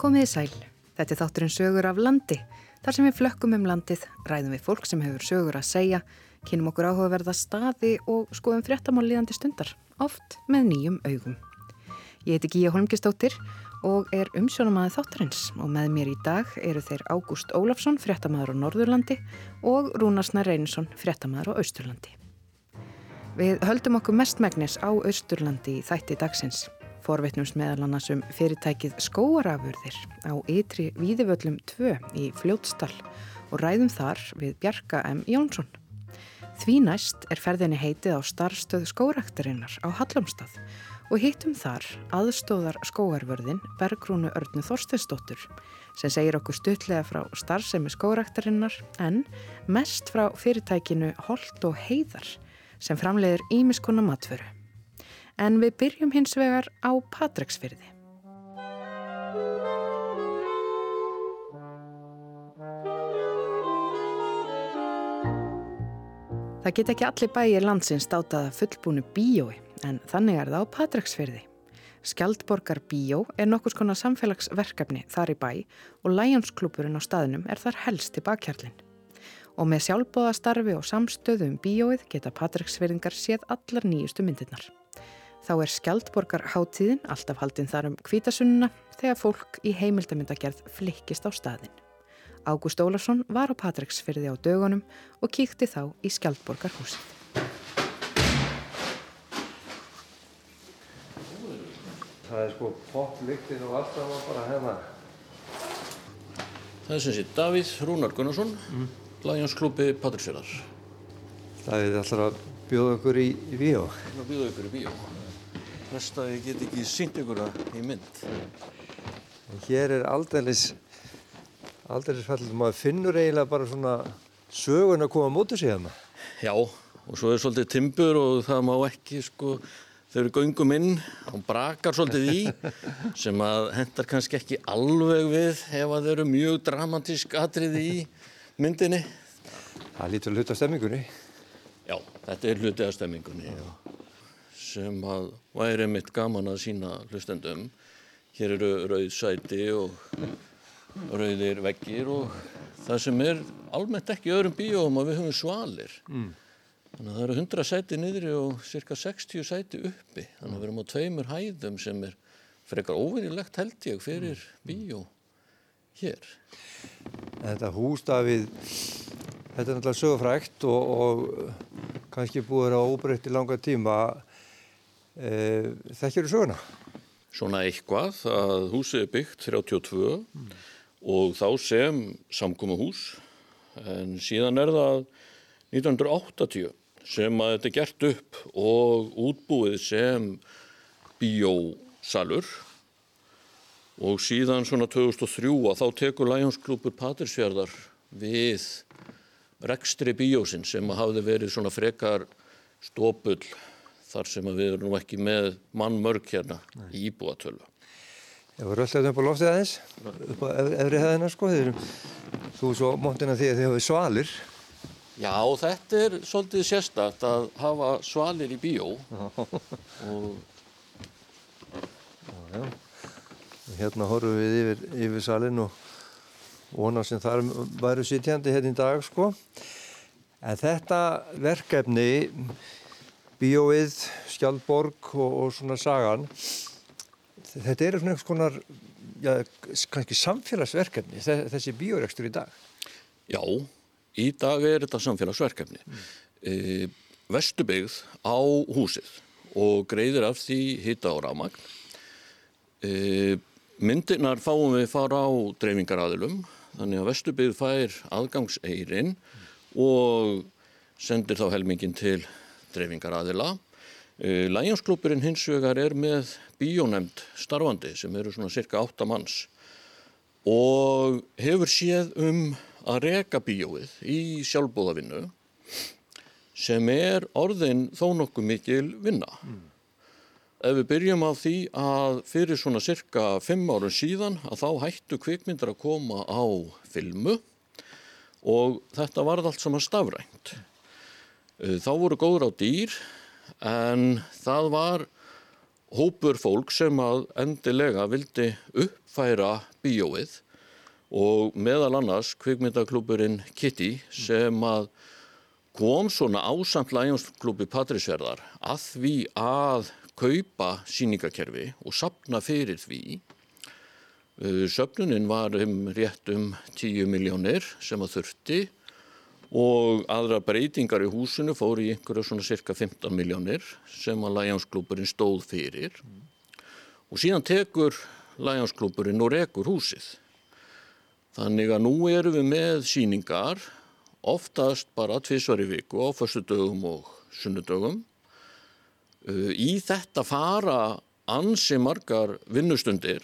Komiði sæl, þetta er þátturinn sögur af landi. Þar sem við flökkum um landið, ræðum við fólk sem hefur sögur að segja, kynum okkur áhugaverða staði og skoðum fréttamál líðandi stundar, oft með nýjum augum. Ég heiti Gíja Holmgistóttir og er umsjónamaði þátturins og með mér í dag eru þeir Ágúst Ólafsson, fréttamaður á Norðurlandi og Rúnarsna Reynsson, fréttamaður á Austurlandi. Við höldum okkur mestmægnis á Austurlandi í þætti dagsins. Forvetnums meðal annars um fyrirtækið skóarafurðir á ytri Víðivöllum 2 í Fljótsdal og ræðum þar við Bjarka M. Jónsson. Því næst er ferðinni heitið á starfstöð skóraktarinnar á Hallomstað og hittum þar aðstóðar skóarvörðin Bergrúnu Örnu Þorstesdóttur sem segir okkur stutlega frá starfsemi skóraktarinnar en mest frá fyrirtækinu Holt og Heiðar sem framleiðir ímiskona matföru en við byrjum hins vegar á Patræksfyrði. Það get ekki allir bæir landsins státaða fullbúinu bíói en þannig er það á Patræksfyrði. Skjaldborgar bíó er nokkus konar samfélagsverkefni þar í bæ og Lionsklúpurinn á staðnum er þar helst í bakkjarlinn. Og með sjálfbóðastarfi og samstöðu um bíóið geta Patræksfyrðingar séð allar nýjustu myndirnar. Þá er Skjaldborgar hátíðin alltaf haldinn þar um kvítasununa þegar fólk í heimildamöndagerð flikkist á staðin. Ágúst Ólarsson var á Patræksfyrði á dögunum og kíkti þá í Skjaldborgar húsið. Það er sko poppliktin og allt það var bara hérna. Það er sem sé Davíð Rúnar Gunnarsson, mm. Lionsklúpi Patræksfjörðar. Það er alltaf að bjóða okkur í, í bíó. Það bjóða okkur í bíó mest að ég get ekki sínt ykkur það í mynd. En hér er aldeilis, aldeilis fallið, maður finnur eiginlega bara svona sögun að koma mútið sig hérna. Já, og svo er svolítið timbur og það má ekki sko, þau eru göngum inn og brakar svolítið í sem að hendar kannski ekki alveg við ef að þau eru mjög dramatísk atrið í myndinni. Það lítur hluti af stemmingunni. Já, þetta er hluti af stemmingunni, já sem að væri mitt gaman að sína hlustendum. Hér eru rauð sæti og rauðir veggir og það sem er almennt ekki öðrum bíóum að við höfum svalir. Mm. Þannig að það eru 100 sæti niðri og cirka 60 sæti uppi. Þannig að við erum á tveimur hæðum sem er frekar óvinnilegt held ég fyrir mm. bíó hér. Þetta hústafið, þetta er náttúrulega sögufrækt og, og kannski búið að óbreytti langa tíma Eh, þekkir þú söguna? Svona eitthvað að húsið er byggt 32 mm. og þá sem samkóma hús en síðan er það 1980 sem að þetta er gert upp og útbúið sem bíósalur og síðan svona 2003 að þá tekur Læjónsklúpur Patirsfjörðar við rekstri bíósinn sem hafði verið svona frekar stópull þar sem við erum ekki með mannmörg hérna Nei. í íbúatölu. Það var alltaf upp á loftið aðeins, upp á efri hæðina sko, þeir, þú svo móttina því að þið hafið svalir. Já, þetta er svolítið sérstakt að hafa svalir í bíó. og... Já, já. Hérna horfum við yfir, yfir salin og vona sem þar væru sitjandi hérna í dag sko. En þetta verkefni bíóið, Skjaldborg og, og svona sagan þetta eru svona einhvers konar já, kannski samfélagsverkefni þessi bíórekstur í dag Já, í dag er þetta samfélagsverkefni mm. e, Vestubegð á húsið og greiðir af því hitta á rámagn e, myndirnar fáum við fara á dreifingaradilum þannig að Vestubegð fær aðgangseirin mm. og sendir þá helmingin til dreifingar aðila. Eh, Læjansklúpurinn hins vegar er með bíónemnd starfandi sem eru svona cirka 8 manns og hefur séð um að reka bíóið í sjálfbóðavinnu sem er orðin þó nokkuð mikil vinna. Mm. Ef við byrjum á því að fyrir svona cirka 5 árun síðan að þá hættu kvikmyndir að koma á filmu og þetta varð allt saman stafrænt. Eh, þá voru góður á dýr en það var hópur fólk sem að endilega vildi uppfæra bíóið og meðal annars kvikmyndaklúburinn Kitty sem að kom svona ásamt Lionsklúbi Patrísverðar að því að kaupa síningakerfi og sapna fyrir því. Uh, söfnunin var um rétt um 10 miljónir sem að þurfti og aðra breytingar í húsinu fór í einhverja svona cirka 15 miljónir sem að Lionsklúburinn stóð fyrir og síðan tekur Lionsklúburinn og rekur húsið. Þannig að nú erum við með síningar oftast bara tvísvar í viku á fyrstu dögum og sunnudögum. Uh, í þetta fara ansi margar vinnustundir.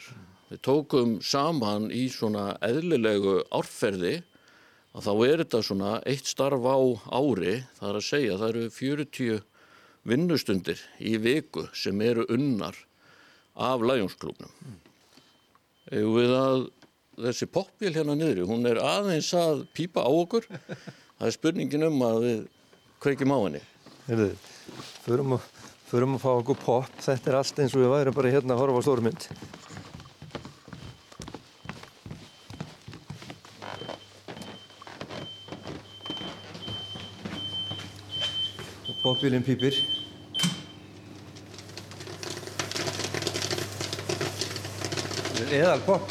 Við tókum saman í svona eðlilegu árferði að þá er þetta svona eitt starf á ári, það er að segja, það eru 40 vinnustundir í viku sem eru unnar af læjónsklúknum. Mm. Við að þessi popvél hérna niður, hún er aðeins að pípa á okkur. Það er spurningin um að við kveikjum á henni. Heyrðu, förum að, förum að fá okkur pop. Þetta er allt eins og við værum bara hérna að horfa á stórmynd. Popvílinn pípir. Eðal pop.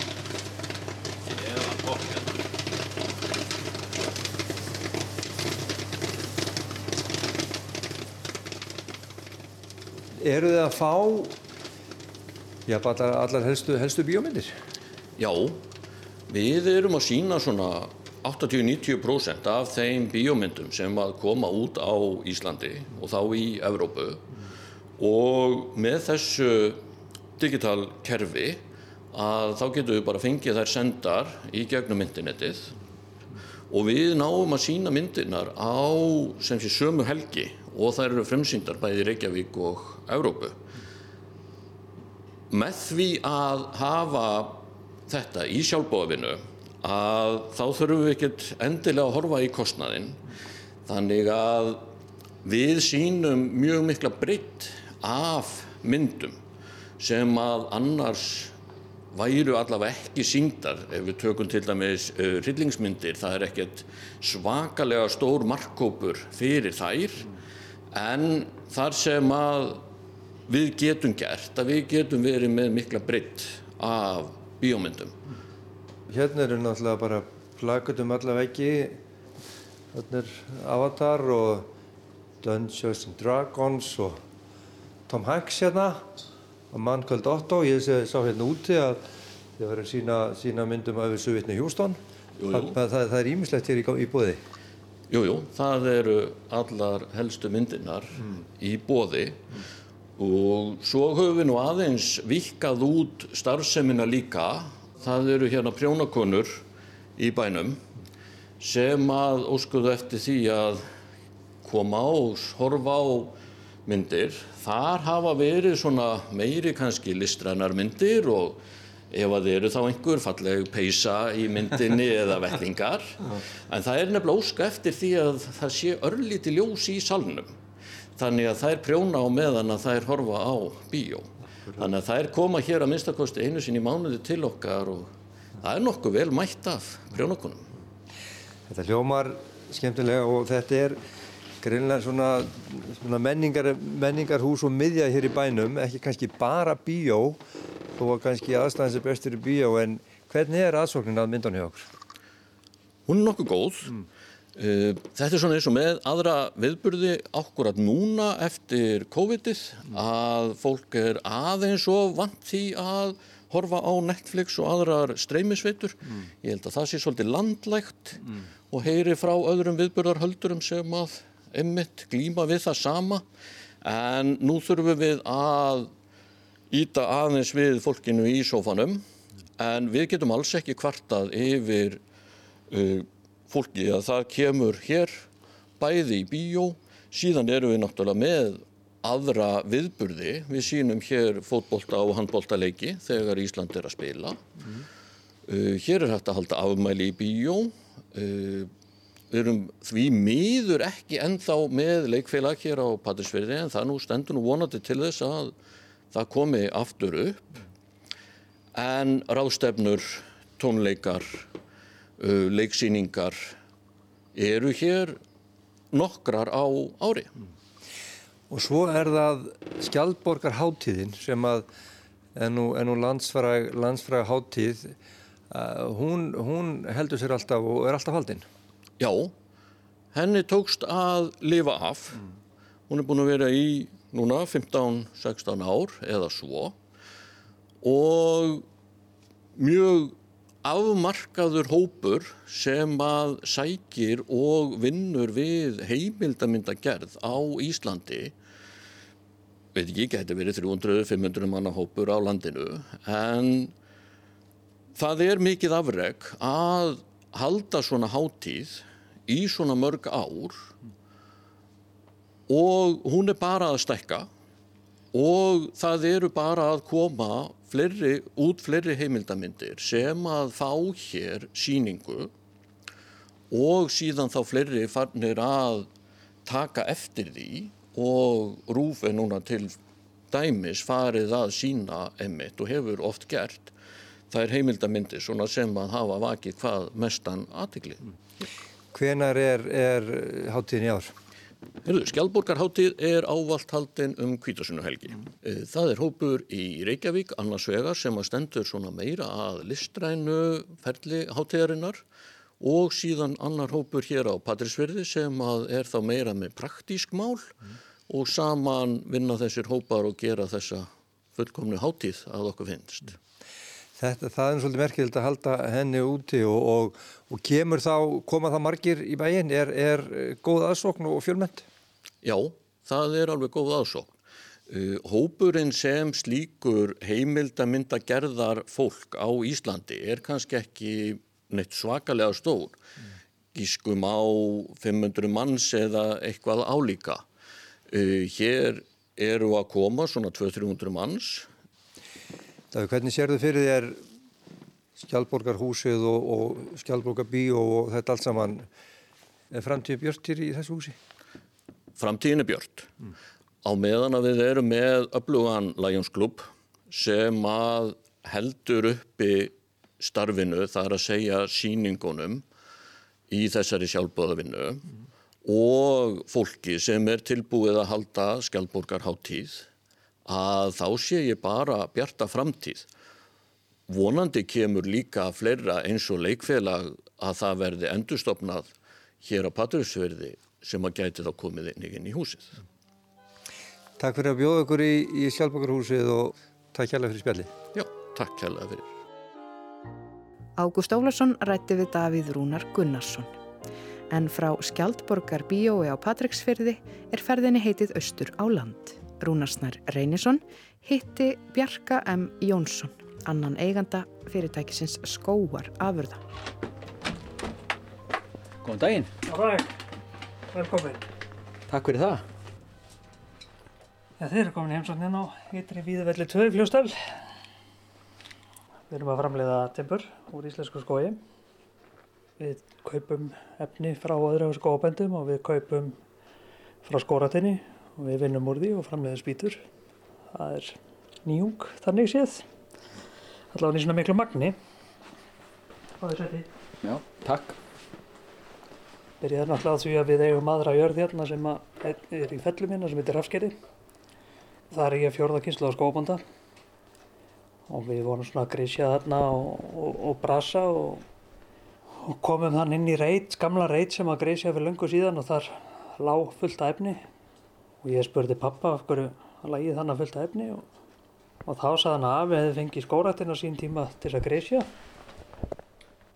Eru þið að fá já, allar, allar helstu, helstu bíómyndir? Já, við erum að sína svona 80-90% af þeim bíómyndum sem að koma út á Íslandi og þá í Evrópu og með þessu digital kerfi að þá getum við bara fengið þær sendar í gegnum internetið og við náum að sína myndirnar á sem sé sömu helgi og þær eru fremsýndar bæði Reykjavík og Evrópu. Með því að hafa þetta í sjálfbóðavinu að þá þurfum við ekkert endilega að horfa í kostnaðinn. Þannig að við sínum mjög mikla breytt af myndum sem að annars væru allavega ekki síndar ef við tökum til dæmis uh, hryllingsmyndir það er ekkert svakalega stór markkópur fyrir þær. En þar sem að við getum gert að við getum verið með mikla breytt af bíómyndum. Hérna eru náttúrulega bara plakat um alla veggi, hérna er Avatar og Dungeons and Dragons og Tom Hanks hérna og Mannkvöld Otto, ég sá hérna úti að þið verður sína, sína myndum af þessu vitni Hjústón, það, það, það er ímislegt hér í, í bóði. Jújú, jú, það eru allar helstu myndirnar mm. í bóði mm. og svo höfum við nú aðeins vikað út starfseminna líka. Það eru hérna prjónakonur í bænum sem að óskuðu eftir því að koma á og horfa á myndir. Þar hafa verið svona meiri kannski listrænar myndir og ef að þið eru þá einhver falleg peisa í myndinni eða vellingar en það er nefnilega óska eftir því að það sé örlíti ljós í salnum. Þannig að það er prjóna á meðan að það er horfa á bíó þannig að það er koma hér að minnstakosti einu sinni mánuði til okkar og það er nokkuð vel mætt af prjónakonum Þetta hljómar skemmtilega og þetta er greinlega svona, svona menningar, menningarhús og miðja hér í bænum ekki kannski bara bíó þó að kannski aðstæðan sem bestur í bíó en hvernig er aðsóknin að myndan hjá okkur? Hún er nokkuð góð mm. Þetta er svona eins og með aðra viðburði ákvörðat núna eftir COVID-ið að fólk er aðeins og vant því að horfa á Netflix og aðrar streymisveitur mm. ég held að það sé svolítið landlægt mm. og heyri frá öðrum viðburðarhöldurum sem að emmitt glýma við það sama en nú þurfum við að íta aðeins við fólkinu í sófanum en við getum alls ekki kvartað yfir uh, fólki að það kemur hér bæði í bíó, síðan eru við náttúrulega með aðra viðburði, við sínum hér fótbolta og handboltaleiki þegar Ísland er að spila. Mm. Uh, hér er hægt að halda afmæli í bíó, uh, við erum því miður ekki ennþá með leikfélag hér á Patrísfjörði en það nú stendur nú vonandi til þess að það komi aftur upp en ráðstefnur, tónleikar, leiksýningar eru hér nokkrar á ári. Og svo er það Skjaldborgar háttíðin sem að er nú, er nú landsfræg, landsfræg háttíð. Uh, hún, hún heldur sér alltaf og er alltaf haldinn. Já, henni tókst að lifa af. Hún er búin að vera í núna 15-16 ár eða svo og mjög afmarkaður hópur sem að sækir og vinnur við heimildamindagerð á Íslandi. Veit ekki, geti verið 300-500 manna hópur á landinu en það er mikið afreg að halda svona hátíð í svona mörg ár og hún er bara að stekka og það eru bara að koma fleiri, út fleiri heimildamindir sem að fá hér síningu og síðan þá fleiri farnir að taka eftir því og rúf er núna til dæmis farið að sína emitt og hefur oft gert það er heimildamindir svona sem að hafa vakið hvað mestan aðtikli. Hvenar er, er háttíðin í ár? Herðu, Skjaldborgarháttíð er ávalt haldin um kvítasunnuhelgi. Það er hópur í Reykjavík, annars vegar, sem að stendur svona meira að listrænu ferli háttíðarinnar og síðan annar hópur hér á Patrísverði sem að er þá meira með praktísk mál mm. og saman vinna þessir hópar og gera þessa fullkomnu háttíð að okkur finnst. Þetta, það er svolítið merkilegt að halda henni úti og, og, og kemur þá, koma það margir í bæin, er, er góð aðsókn og fjölmönd? Já, það er alveg góð aðsókn. Uh, hópurinn sem slíkur heimildamynda gerðar fólk á Íslandi er kannski ekki neitt svakalega stór. Gískum á 500 manns eða eitthvað álíka. Uh, hér eru að koma svona 200-300 manns Davíð, hvernig sér þau fyrir þér Skjaldborgarhúsið og, og Skjaldborgarbíó og þetta allt saman er framtíð björntir í þessu húsi? Framtíðin er björnt. Mm. Á meðan að við erum með öflugan Lions-klubb sem að heldur uppi starfinu, það er að segja síningunum í þessari sjálfbóðavinnu mm. og fólki sem er tilbúið að halda Skjaldborgarháttíð að þá sé ég bara bjarta framtíð. Vonandi kemur líka fleira eins og leikfélag að það verði endurstopnað hér á Patrísverði sem að gæti þá komið inn, inn í húsið. Takk fyrir að bjóða okkur í, í Sjálfbókarhúsið og takk kærlega fyrir spjalli. Já, takk kærlega fyrir. Ágúst Ólarsson rætti við Davíð Rúnar Gunnarsson. En frá Skjaldborgar bíói á Patríksfyrði er ferðinni heitið Östur á land. Rúnarsnær Reynisson hitti Bjarka M. Jónsson, annan eiganda fyrirtækisins Skóar afurða. Góðan daginn. Góðan dag, velkomin. Takk fyrir það. Ja, þeir eru komin heimsóknin á ytri Víðvelli 2 fljóstal. Við erum að framleiða timpur úr íslensku skói. Við kaupum efni frá öðru skóabendum og við kaupum frá skóratinni og við vinnum úr því og framleiðum spýtur. Það er nýjung þannig séð. Allavega í svona miklu magni. Á þessu þetta. Já, takk. Byrjaði náttúrulega því að við eigum aðra jörð hérna sem er í fellum hérna sem heitir Rafskeri. Það er ég fjórða kynslu á skóbanda og við vorum svona að grísja þarna og, og, og brasa og, og komum þann inn í reit, gamla reit sem að grísja fyrir löngu síðan og þar lág fullt af efni og ég spurði pappa af hverju að lagið þannig fullt af efni og þá sagði hann að við hefði fengið skóratina sín tíma til þess að grísja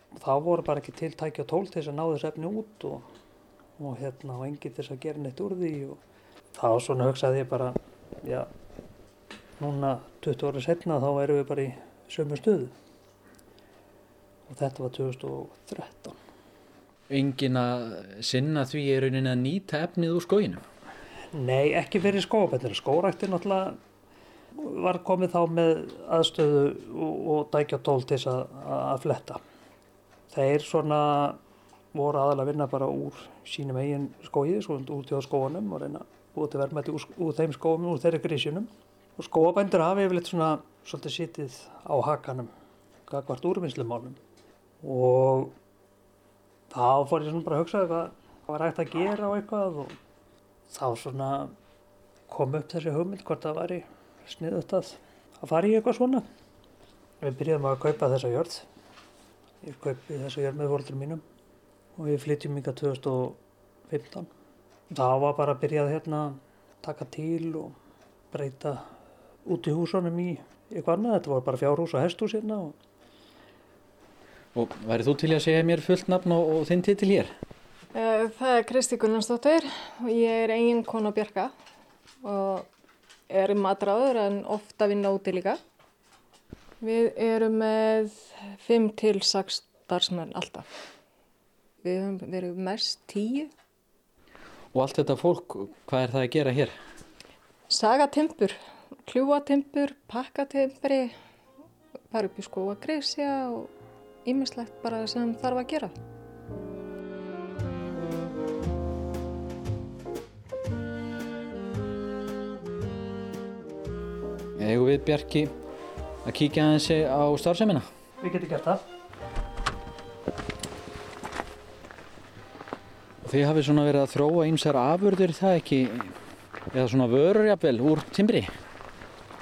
og þá voru bara ekki tiltækja tól til þess að ná þess efni út og, og hérna og engi til þess að gera neitt úr því og þá svona hugsaði ég bara já núna 20 árið setna þá erum við bara í sömu stöðu. Og þetta var 2013 Engin að sinna því er rauninni að nýta efnið úr skóginum? Nei, ekki fyrir skóabættir skóræktir náttúrulega var komið þá með aðstöðu og, og dækja tól til þess að, að fletta. Þeir svona voru aðalega að vinna bara úr sínum eigin skóið, svona úr tjóða skóanum og reyna búið til verðmætti úr, úr þeim skóum, úr þeirri grísjunum Og skóabændur hafi yfirleitt svona svolítið sitið á hakanum, gagvart úrvinnslumálum. Og þá fór ég svona bara að hugsa hvað, var hægt að gera á eitthvað og þá svona kom upp þessi hugmynd hvort það væri sniðut að, að fara í eitthvað svona. Við byrjuðum að kaupa þessa jörð. Ég kaupi þessa jörð með fólkur mínum og við flytjum ykkar 2015. Þá var bara að byrjað hérna að taka til og breyta út í húsunum í eitthvað annað. Þetta voru bara fjárhús og hesthús hérna. Og... Og værið þú til að segja mér fullt nafn og, og þinn titil hér? Eh, Það er Kristi Gunnarsdóttir og ég er eigin kona Björka og er matráður en ofta vinna úti líka. Við erum með 5 til 6 starfsmenn alltaf. Við höfum verið mest 10. Og allt þetta fólk, hvað er það að gera hér? Saga timpur, kljúa timpur, pakka timpri, fara upp í skóa grísja og ýmislegt bara sem þarf að gera. Egu við Bjarki að kíkja aðeins á starfsemina? Við getum gert það. Þið hafið svona verið að þróa ýmsar afurðir það ekki, eða svona vörur jafnvel úr timbri.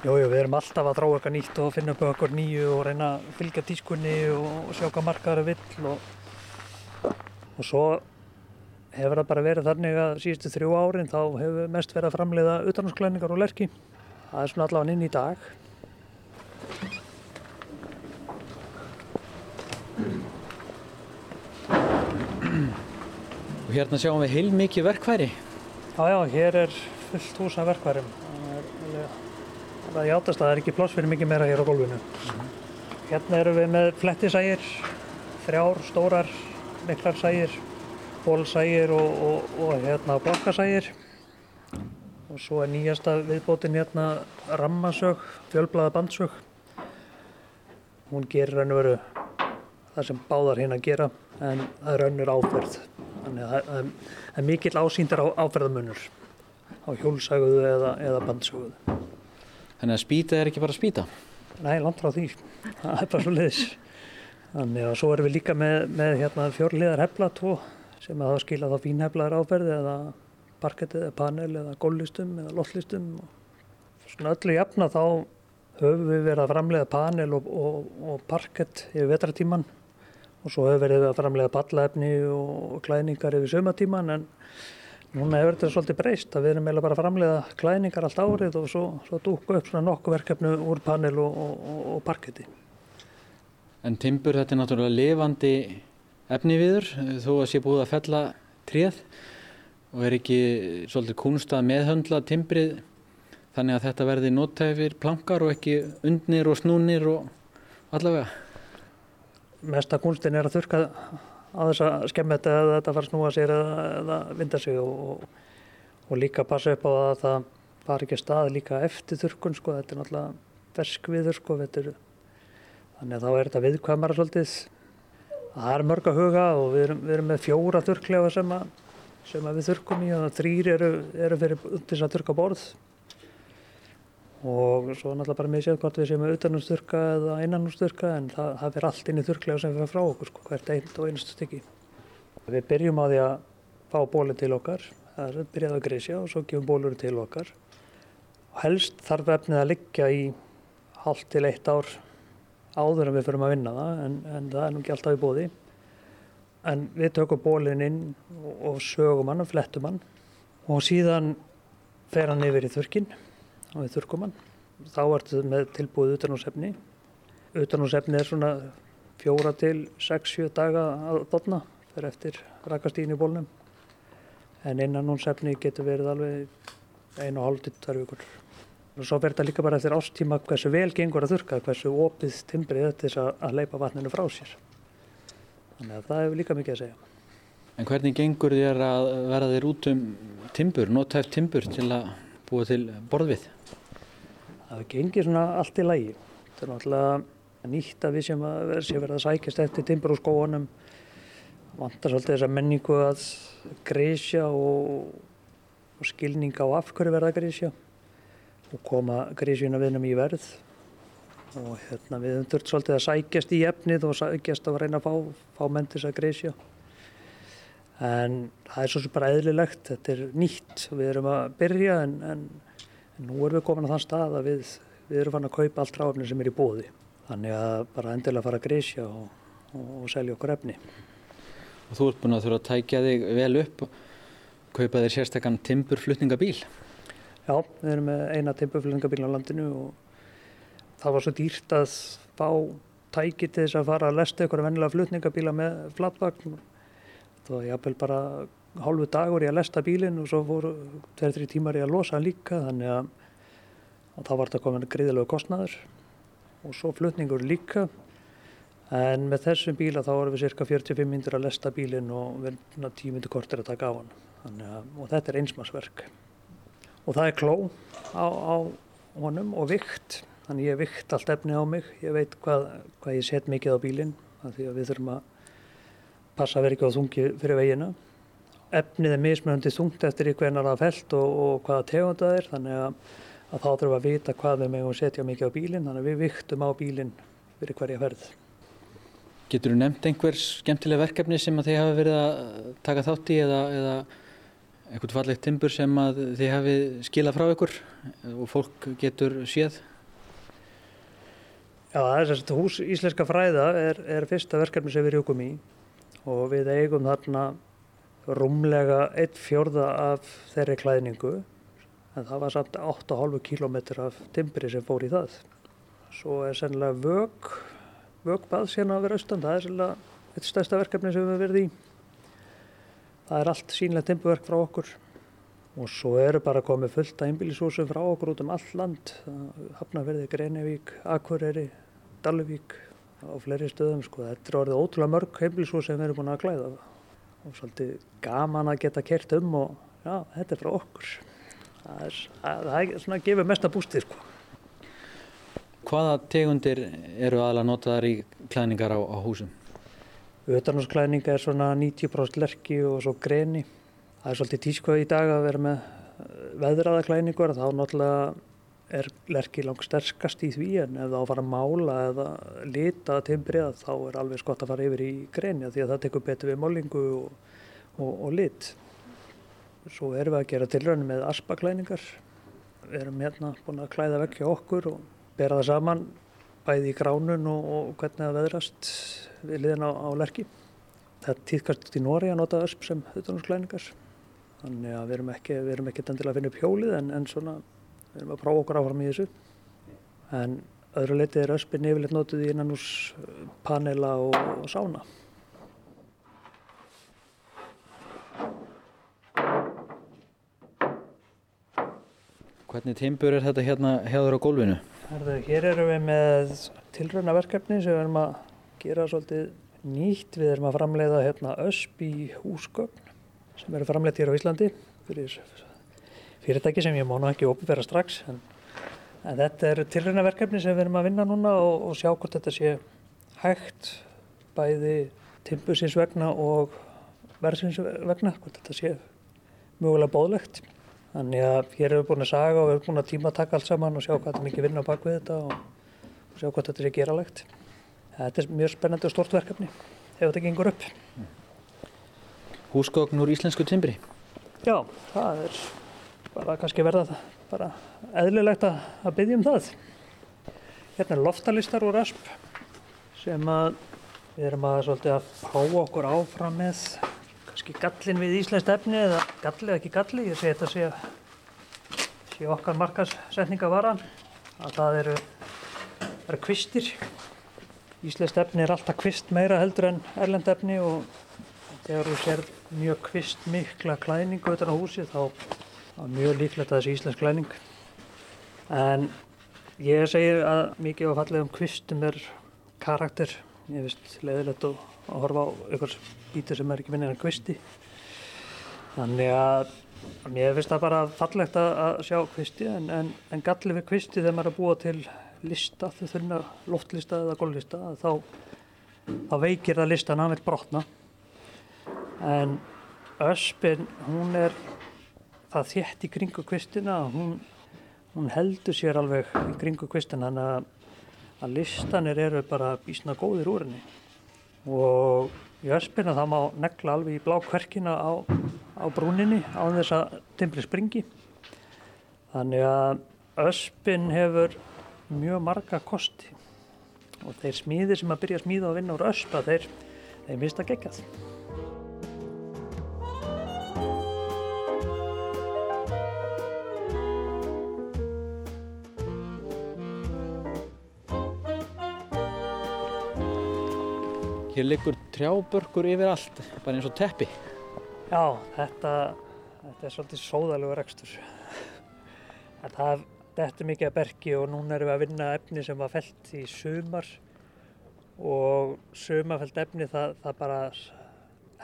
Jú, jú, við erum alltaf að þróa eitthvað nýtt og finna upp okkur nýju og reyna að fylgja tískunni og sjá hvað markaður er vill og, og svo hefur það bara verið þannig að síðustu þrjú árin þá hefur mest verið að framleiða utanhansklæningar og lerki. Það er svona allavega inn í dag. Og hérna sjáum við heilmikið verkværi. Já, já, hér er fullt hús af verkværum. Það er játast að það er ekki pláss fyrir mikið meira hér á gólfinu. Hérna erum við með flettisægir, þrjár, stórar, miklar sægir, bólsægir og, og, og hérna blokkasægir. Og svo er nýjasta viðbótin hérna rammasög, fjölblaða bandsög. Hún gerir raun og veru það sem báðar hinn að gera en það er önnur áferð. Þannig að það er- mikill ásýndar á áferðamunur á hjólsöguðu eða, eða bandsöguðu. Þannig að spýta er ekki bara spýta. Nei, langt frá því. Það er bara svo leiðis. Þannig að svo erum við líka með, með hérna, fjórliðar hefla tvo sem að það skila þá fínheflaðar áferði eða parkettið eða panel eða góllistum eða lottlistum. Svona öllu jafna þá höfum við verið að framleiða panel og, og, og parkett yfir vetratíman og svo höfum við verið að framleiða pallaefni og klæðningar yfir sömatíman en núna hefur þetta svolítið breyst að við erum eiginlega bara að framleiða klæðningar allt árið og svo, svo dúkka upp svona nokkuð verkefnu úr panel og, og, og, og parketti. En timbur þetta er náttúrulega lifandi efni viður þó að sé búið að fella tréð og er ekki svolítið kunst að meðhöndla timbrið þannig að þetta verði notæfir plankar og ekki undnir og snúnir og allavega. Mesta kunstin er að þurka á þess að skemmi þetta eða þetta fara að snúa sér eða, vinda sig og, og líka passa upp á að það fari ekki að stað líka eftir þurkun sko, þetta er náttúrulega ferskviður sko, er, þannig að þá er þetta viðkvæmara svolítið. Það er mörg að huga og við erum, við erum með fjóra þurrklefa sem, að, sem að við þurkum í og þrýr eru, eru fyrir til þess að þurka borð og svo náttúrulega bara með sér hvort við séum með utanústurka eða innanústurka en það, það fyrir allt inn í þurrklega sem fyrir frá okkur sko, hvert eitt og einast stykki. Við byrjum á því að fá bólið til okkar, það er byrjað að grísja og svo gefum bólur til okkar. Og helst þarf efnið að liggja í hálft til eitt ár áður en við förum að vinna það en, en það er nú ekki alltaf í bóði. En við tökum bólinn inn og, sögum hann og flettum hann og síðan fer hann yfir í þurrkinn og við þurrkum hann. Þá ertu með tilbúið utanúsefni. Utanúsefni er svona fjóra til 6-7 daga að dotna fyrir eftir rakastíðin í bólnum. En innanúsefni getur verið alveg einu og hálf til tvær vikur. Og svo verður þetta líka bara eftir ástíma hversu vel gengur að þurrka, hversu opið timbrið þetta að, að leipa vatninu frá sér. Þannig að það hefur líka mikið að segja. En hvernig gengur þér að verða þér út um timbur, notæft timbur til að búa til borðvið? Það gengir svona allt í lægi. Þetta er náttúrulega nýtt að við sem að ver- sé verið að sækjast eftir timbur úr skóanum. Vantar svolítið þessa menningu að grísja og, og skilninga á af hverju verða grísja. og koma grísjuna viðnum í verð og hérna við höfum þurft svolítið að sækjast í efnið og sækjast að reyna að fá, fá þess að grísja en það er svo sem bara eðlilegt, þetta er nýtt. Við erum að byrja en, en, en nú erum við komin á þann stað að við, við erum fann að kaupa allt ráfni sem er í bóði þannig að bara endilega fara að grísja og, og, og selja okkur efni. Og þú ert búin að þurfa að tækja þig vel upp og kaupa þér sérstakann timburflutningabíl. Já, við erum með eina timpuflutningabíl á landinu og það var svo dýrt að fá tæki til þess að fara að lesta ykkur vennilega flutningabíla með flatvagn. Það var jáfnvel bara hálfu dagur í að lesta bílinn og svo voru tveir-þri tímar í að losa hann líka þannig að, að þá var þetta komin gríðilegu kostnaður og svo flutningur líka. En með þessum bíla þá vorum við cirka 45 myndir að lesta bílinn og erum 10 myndir kortir að taka á hann. Að, og þetta er einsmarsverk og það er kló á, á honum og vikt þannig ég vikt allt efni á mig. Ég veit hvað, hvað ég set mikið á bílinn því að við þurfum að passa að vera ekki á þungi fyrir vegina. Efnið er mismunandi þungt eftir í hvernar það fælt og, og hvaða tegund það er þannig að, að þá þurfum að vita hvað við megum setja mikið á bílinn. Þannig að við viktum á bílinn fyrir hverja ferð. Getur þú nefnt einhver skemmtileg verkefni sem að þið hafa verið að taka þátt í eða, eða einhvern fallegt timbur sem að þið hafi skilað frá ykkur og fólk getur séð? Já, það þess að hús Íslenska fræða er, er fyrsta verkefni sem við rjókum í og við eigum þarna rúmlega eitt fjörða af þeirri klæðningu en það var samt 8,5 km af timbri sem fór í það. Svo er sennilega vög, vögbað sérna að vera austan, það er sennilega eitt stærsta verkefni sem við verið í. Það er allt sínlega timburverk frá okkur og svo eru bara komið fullt að einbílisúsum frá okkur út um all land. Hafnarverði, Greinivík, Akureyri, Dalvík og fleiri stöðum. Sko. Þetta er orðið ótrúlega mörg einbílisús sem við erum búin að klæða og svolítið gaman að geta kert um og já, þetta er frá okkur. Það er, það er svona að gefa mesta bústið sko. Hvaða tegundir eru aðalega notaðar í klæningar á, á húsum? Utanhásklæninga er svona 90% lerki og svo greni. Það er svolítið tískvað í dag að vera með veðraða klæningur þá náttúrulega er lerki langt sterkast í því en ef það á að fara að mála eða lita timbrið þá er alveg skott að fara yfir í greni því að það tekur betur við málingu og, og, og lit. Svo erum við að gera tilröðinu með aspaklæningar. Við erum hérna búin að klæða vekja okkur og bera það saman bæði í gránun og, og hvernig það veðrast við liðin á, á lerki. Það týðkast í Nóri að nota ösp sem utanúrsklæningar. Þannig að við erum ekki, við erum ekki endilega að finna upp hjólið en, en svona við erum að prófa okkur áfram í þessu. En öðru leiti er öspin yfirleitt notuð í innan ús panela og, og sána. Hvernig timbur er þetta hérna hefur á gólfinu? Herðu, hér erum við með tilraunaverkefni sem við erum að gera svolítið nýtt. Við erum að framleiða hérna ösp í húsgögn sem eru framleitt hér á Íslandi fyrir fyrirtæki sem ég mánu ekki opifera strax. En, en þetta er tilraunaverkefni sem við erum að vinna núna og, og sjá hvort þetta sé hægt bæði timbusins vegna og verðsins vegna, hvort þetta sé mögulega bóðlegt. Þannig að hér erum við búin að saga og við erum búin að tíma að taka allt saman og sjá hvað þetta mikið vinna á bakvið þetta og, og sjá hvað þetta er geralegt. Þetta er mjög spennandi og stort verkefni ef þetta gengur upp. Húsgögn úr íslensku timbri? Já, það er bara kannski verða það bara eðlilegt að, að byggja um það. Hérna er loftalistar úr asp sem að við erum að svolítið að prófa okkur áfram með kannski gallin við íslenskt efni eða galli eða ekki galli, ég segi þetta sé, sé okkar markasetninga vara að það eru, eru kvistir Íslenskt efni er alltaf kvist meira heldur en erlend efni og þegar þú sér mjög kvist mikla klæningu utan á húsi þá er mjög líklegt að þessi íslensk klæning. En ég segi að mikið á fallegum kvistum er karakter. Ég finnst leiðilegt að horfa á einhvers bítur sem er ekki minnir en kvisti. Þannig að mér finnst það bara fallegt að, sjá kvisti en, en, en galli við kvisti þegar maður er að búa til lista, þau þunna loftlista eða gólflista þá, þá veikir það listan að vil brotna en öspin hún er það þétt í kringu kvistina hún, hún heldur sér alveg í kringu kvistin þannig að, að listanir eru bara bísna góðir úr henni. Og í öspina það má negla alveg í blá kverkina á, á brúninni á þess að timbri springi. Þannig að öspin hefur mjög marga kosti. Og þeir smíðir sem að byrja að smíða og vinna úr öspa þeir, þeir mista geggjað Hér liggur trjábörkur yfir allt, bara eins og teppi. Já, þetta, þetta er svolítið sóðalegur rekstur. Það dettur mikið að bergi og núna erum við að vinna efni sem var felt í sumar og sumafelt efni það, það bara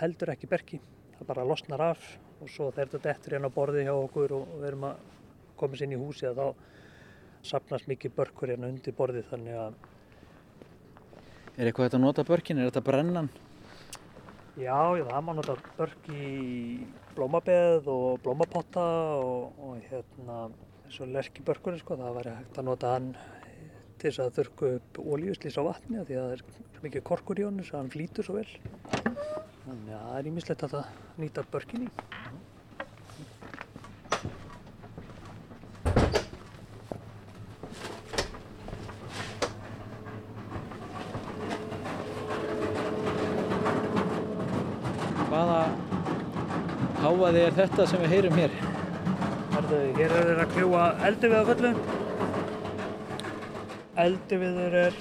heldur ekki bergi. Það bara losnar af og svo þegar þetta dettur hérna á borði hjá okkur og við erum að koma sér inn í húsi þá sapnast mikið börkur hérna undir borði þannig að Er eitthvað þetta að nota börkin? Er þetta brennan? Já, já, það má nota börk í blómabeð og blómapotta og, og hérna eins og lerkibörkurinn sko, það væri hægt að nota hann til þess að þurrku upp ólíuslýs á vatni því að það er mikið korkur í honum svo hann flýtur svo vel. Þannig að það er ímislegt að það nýta börkin í. Hvaða háaði er þetta sem við heyrum hér? Herðu, hér er þeir að kljúa eldi við á fullu. Eldi viður er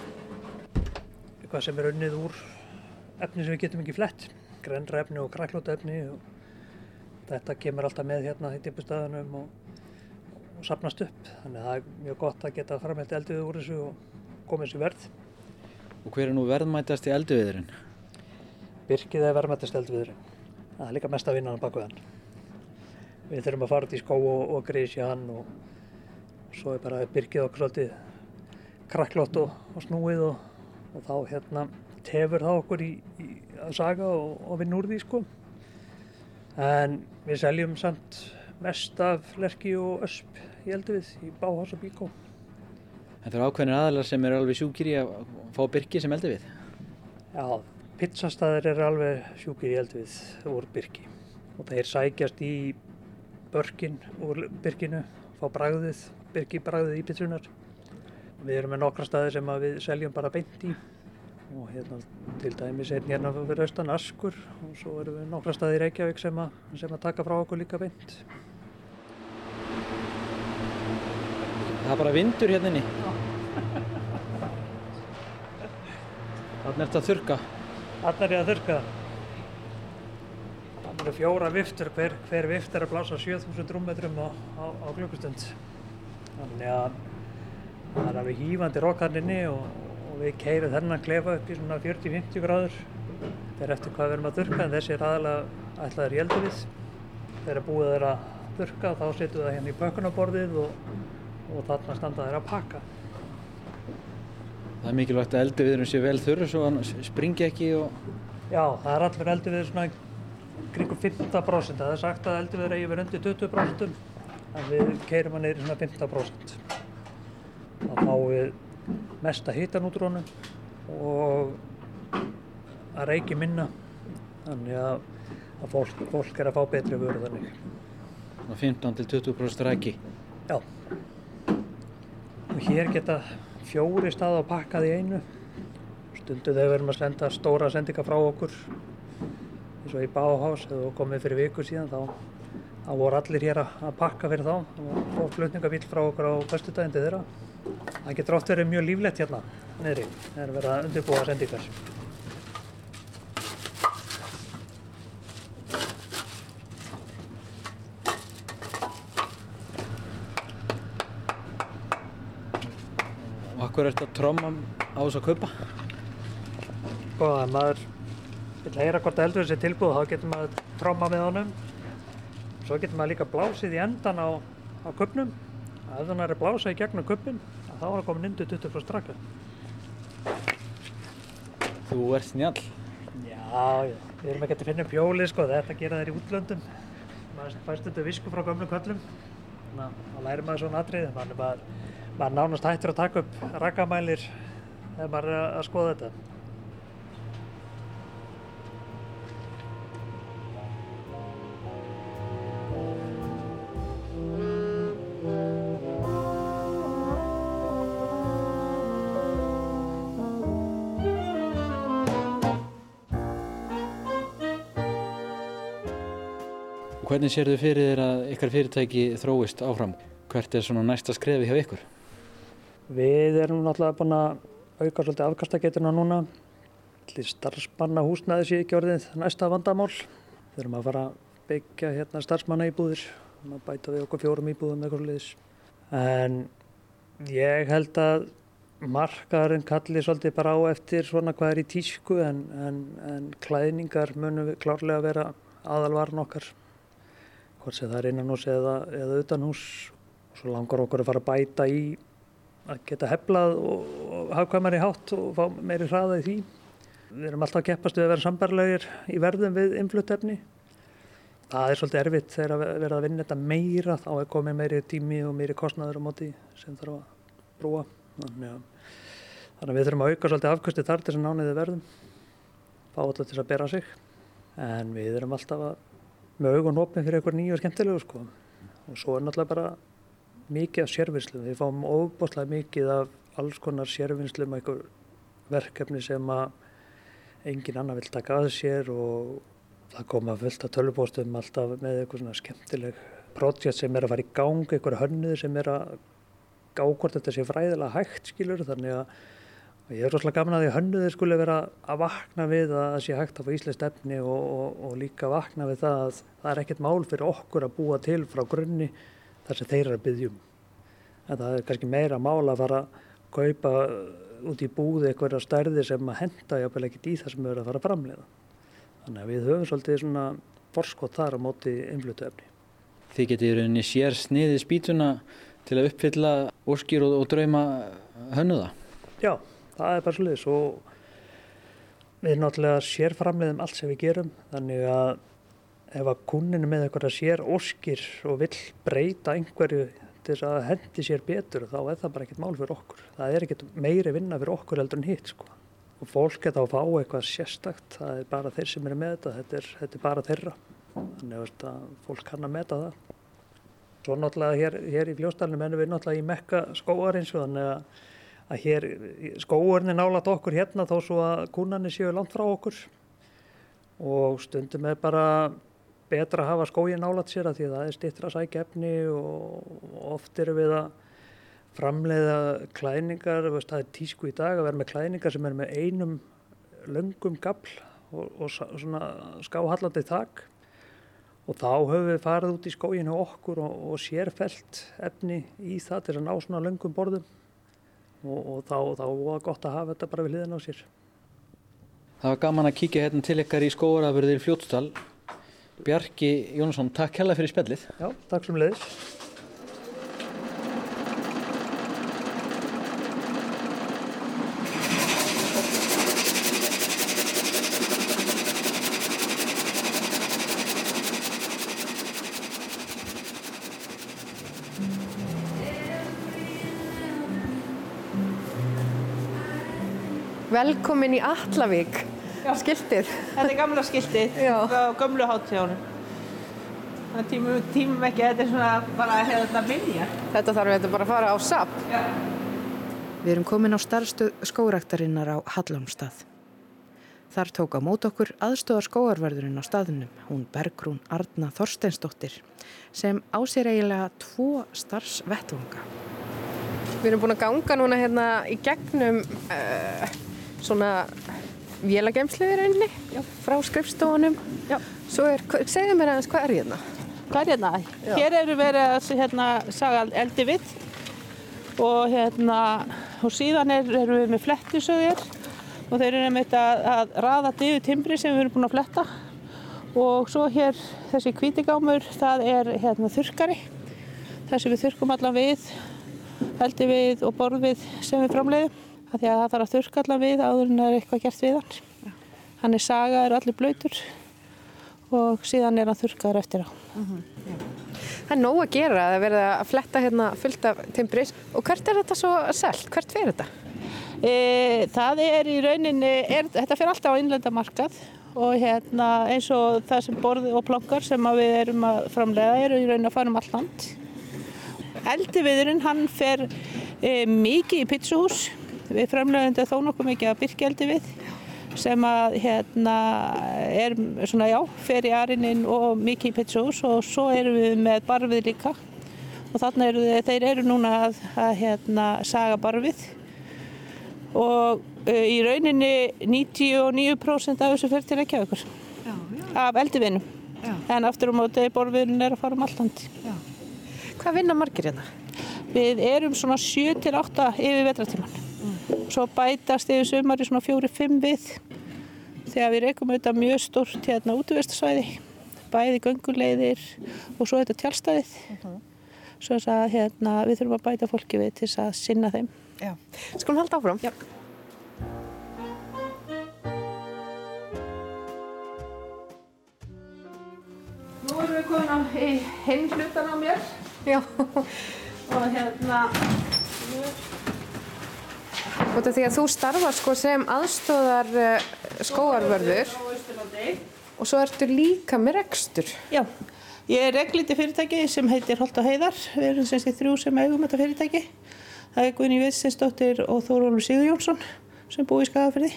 eitthvað sem er unnið úr efni sem við getum ekki flett. Grenra efni og kræklóta efni og þetta kemur alltaf með hérna í tippustæðunum og, og sapnast upp. Þannig að það er mjög gott að geta framhælt eldi við úr þessu og komið þessu verð. Og hver er nú verðmætast í elduviðurinn? Birkið er verðmættist eldi viðurinn. Það er líka mest að vinna hann baku hann. Við þurfum að fara út í skó og, og grísja hann og, svo er bara byrkið okkur svolítið krakklott og, og snúið og, og þá hérna tefur það okkur í, í að saga og, og vinna úr því sko. En við seljum samt mest af lerki og ösp í elduvið í Báhás og Bíkó. Þetta eru ákveðnir aðalar sem eru alveg sjúkir í að fá byrki sem elduvið. Já, pizzastæðir eru alveg sjúkir í elduvið úr byrki og þeir sækjast í börkin úr byrkinu, fá bragðið, byrki bragðið í pizzunar. Við erum með nokkra staði sem við seljum bara beint í og hérna til dæmis einn hérna fyrir austan Askur og svo erum við nokkra staði í Reykjavík sem að, sem að taka frá okkur líka beint. Það er bara vindur hérna inni. Þannig er þetta þurka. Þarna er að þurrka. Það eru fjóra viftur, hver, hver vift er að blása 7000 rúmmetrum á, á, á klukkustund. Þannig að það er alveg hýfandi rokkarninni og, og við keirum þennan klefa upp í svona 40-50 gráður. Þetta er eftir hvað við erum að þurrka en þessi er aðalega ætlaður í elduvið. Þegar búið er að þurrka þá setjum við það hérna í pökkunarborðið og, og þarna standa þeir að pakka. Það er mikilvægt að elduviðurinn sé vel þurr svo hann springi ekki og Já, það er allur elduvið svona kringum 15%. Það er sagt að elduvið eigi verið undir 20% en við keirum hann í svona 15%. Þá fáum við mesta hitan út honum og að reiki minna þannig að, að fólk, fólk er að fá betri vöru þannig. svona 15 til 20% ræki. Já. Og hér geta fjóri stað á pakkað í einu. Stundu þegar við erum að senda stóra sendinga frá okkur eins og í Báhás eða komið fyrir viku síðan þá, þá voru allir hér að pakka fyrir þá og fór flutningabíl frá okkur á föstudaginn til þeirra. Það getur oft verið mjög líflegt hérna niðri þegar verið að undirbúa sendingar. Akkur er þetta að tromma á þess að kaupa? Ef maður vil heyra hvort að eldur þessi tilbúð þá getur maður tromma með honum. Svo getur maður líka blásið í endan á, á kuppnum. Ef þannig er að blása í gegnum kuppin þá er það komin undir 20% straka. Þú ert snjall. Já, já, við erum ekki að finna upp hjólið sko, þetta gera þær í útlöndum. Maður fæst þetta visku frá gömlu köllum. hérna, þá lærir maður svona atrið, maður, maður, maður nánast hættur að taka upp rakamælir þegar maður er að skoða þetta. Hvernig sér þau fyrir þér að ykkar fyrirtæki þróist áfram? Hvert er svona næsta skrefi hjá ykkur? Við erum náttúrulega búin að auka svolítið afkastagetuna núna. Allir starfsmanna húsnæði sé ekki orðið næsta vandamál. Við erum að fara að byggja hérna starfsmanna íbúðir. Við erum að bæta við okkur fjórum íbúðum eitthvað sliðis. En ég held að markaðurinn kalli svolítið bara á eftir svona hvað er í tísku en, en, en klæðningar munum klárlega vera aðalvaran okkar. Hvort sem það er innan hús eða, eða utan hús. Svo langar okkur að fara að bæta í að geta heflað og, og hafkvæmari hátt og fá meiri hraða í því. Við erum alltaf að keppast við að vera sambarlegir í verðum við influttefni. Það er svolítið erfitt þegar að vera að vinna þetta meira, þá er komið meiri tími og meiri kostnaður á móti sem þarf að brúa. Þannig að, þannig að við þurfum að auka svolítið afkvösti þar til þess að nániði verðum, fá alltaf til að bera sig. En við erum alltaf að, með augun opið fyrir eitthvað nýju og skemmtilegu sko. Og svo er náttúrulega bara mikið af sérvinnslum. Við fáum óbúslega mikið af alls konar sérvinnslum eitthvað verkefni sem að engin annar vil taka að sér og það koma fullt af tölvupóstum alltaf með eitthvað svona skemmtileg projekt sem er að fara í gang, eitthvað hönnuð sem er að gá hvort þetta sé fræðilega hægt skilur þannig að ég er rosalega gaman að því hönnuðir skulle vera að vakna við að það sé hægt að fá íslensk efni og, og, og líka vakna við það að það er ekkert mál fyrir okkur að búa til frá grunni þar sem þeir eru að byggjum. En það er kannski meira mál að fara að kaupa út í búði eitthvað stærði sem að henda jáfnvel ekkert í það sem við erum að fara að framleiða. Þannig að við höfum svolítið svona forskot þar á móti innflutu efni. Þið getið í rauninni sér sniðið spýtuna til að uppfylla óskýr og, og drauma hönnuða? Já, það er bara svolítið og við náttúrulega sérframleiðum allt sem við gerum þannig að ef að kunninu með eitthvað sér óskýr og vill breyta einhverju til þess að hendi sér betur þá er það bara ekkert mál fyrir okkur. Það er ekkert meiri vinna fyrir okkur heldur en hitt sko. Og fólk geta að fá eitthvað sérstakt, það er bara þeir sem eru með þetta, þetta er, þetta er bara þeirra. Þannig að fólk kann að meta það. Svo náttúrulega hér, hér í fljóstalunum ennum við náttúrulega í mekka skóarins þannig að, að hér skóarinn er nálat okkur hérna þó svo að kúnarnir séu langt frá okkur og stundum er bara betra að hafa skógin nálat sér að því að það er stittra sækjefni og oft eru við að framleiða klæningar, það er tísku í dag að vera með klæningar sem er með einum löngum gafl og, og svona skáhallandi þakk og þá höfum við farið út í skóginu okkur og, og sérfælt efni í það til að ná svona löngum borðum og, og þá, þá var gott að hafa þetta bara við hliðin á sér. Það var gaman að kíkja hérna til ykkar í skóarafurðir Fljótsdal. Bjarki Jónsson, takk hella fyrir spjallið. Já, takk sem leiðis. Velkomin í Allavík, skiltið. Þetta er gamla skiltið á gömlu hátíðunum. Það tímum, tímum ekki, þetta er svona bara að hefða þetta byrja. Þetta þarf þetta bara að fara á SAP. Já. Við erum komin á starfstöð skóraktarinnar á Hallámstað. Þar tók á mót okkur aðstóðar skóarverðurinn á staðunum, hún Bergrún Arna Þorsteinsdóttir, sem á sér eiginlega tvo starfsvettvanga. Við erum búin að ganga núna hérna í gegnum uh, svona vélagemsliðir einni frá skrifstofunum. Já. Svo er, segðu mér aðeins, hvað er hérna? Hvað er hérna? Já. Hér eru verið að hérna, saga eldi vitt og hérna og síðan er, erum við með flettisöðir og þeir eru með þetta að raða dyðu timbri sem við erum búin að fletta og svo hér þessi kvítigámur það er hérna þurkari þar sem við þurkum allan við eldi við og borð við sem við framleiðum af því að það þarf að þurka allan við áður en það er eitthvað gert við hann hann er saga, er allir blöytur og síðan er hann þurkaður eftir á Það er nóg að gera að verða að fletta hérna fullt af timbris og hvert er þetta svo selt? Hvert fer þetta? E, það er í rauninni, er, þetta fyrir alltaf á innlenda markað og hérna eins og það sem borði og plankar sem við erum að framlega eru í rauninni að fara um all land. Eldiviðurinn hann fer e, mikið í pizzuhús, við framlegum þetta þó nokkuð mikið að byrkja eldivið sem að hérna er svona já, fer í arinnin og mikið í pizzuhús og svo erum við með barfið líka. Og þannig eru þeir eru núna að, að hérna saga barfið. Og uh, í rauninni 99% af þessu fer til ekki af eldivinnum. En aftur á um móti borfiðurinn er að fara um alland Hvað vinna margir hérna? Við erum svona 7-8 yfir vetratíman svo bætast yfir sumar í svona fjóri-fimm við þegar við reykum auðvitað mjög stort hérna útvistasvæði bæði göngulegðir og svo þetta tjálstæðið uh -huh. svo að hérna, við þurfum að bæta fólki við til að sinna þeim Já. Skulum halda áfram Já. Nú erum við komin á hinn hlutan á mér Já. og hérna því að þú starfar sko sem aðstóðar uh, skóarvörður og svo ertu líka með rekstur. Já, ég er regliti fyrirtæki sem heitir Holt og Heiðar. Við erum semst í þrjú sem eigum þetta fyrirtæki. Það er Gunni Viðsinsdóttir og Þórólur Sigur Jónsson sem búið í Skagafyrði.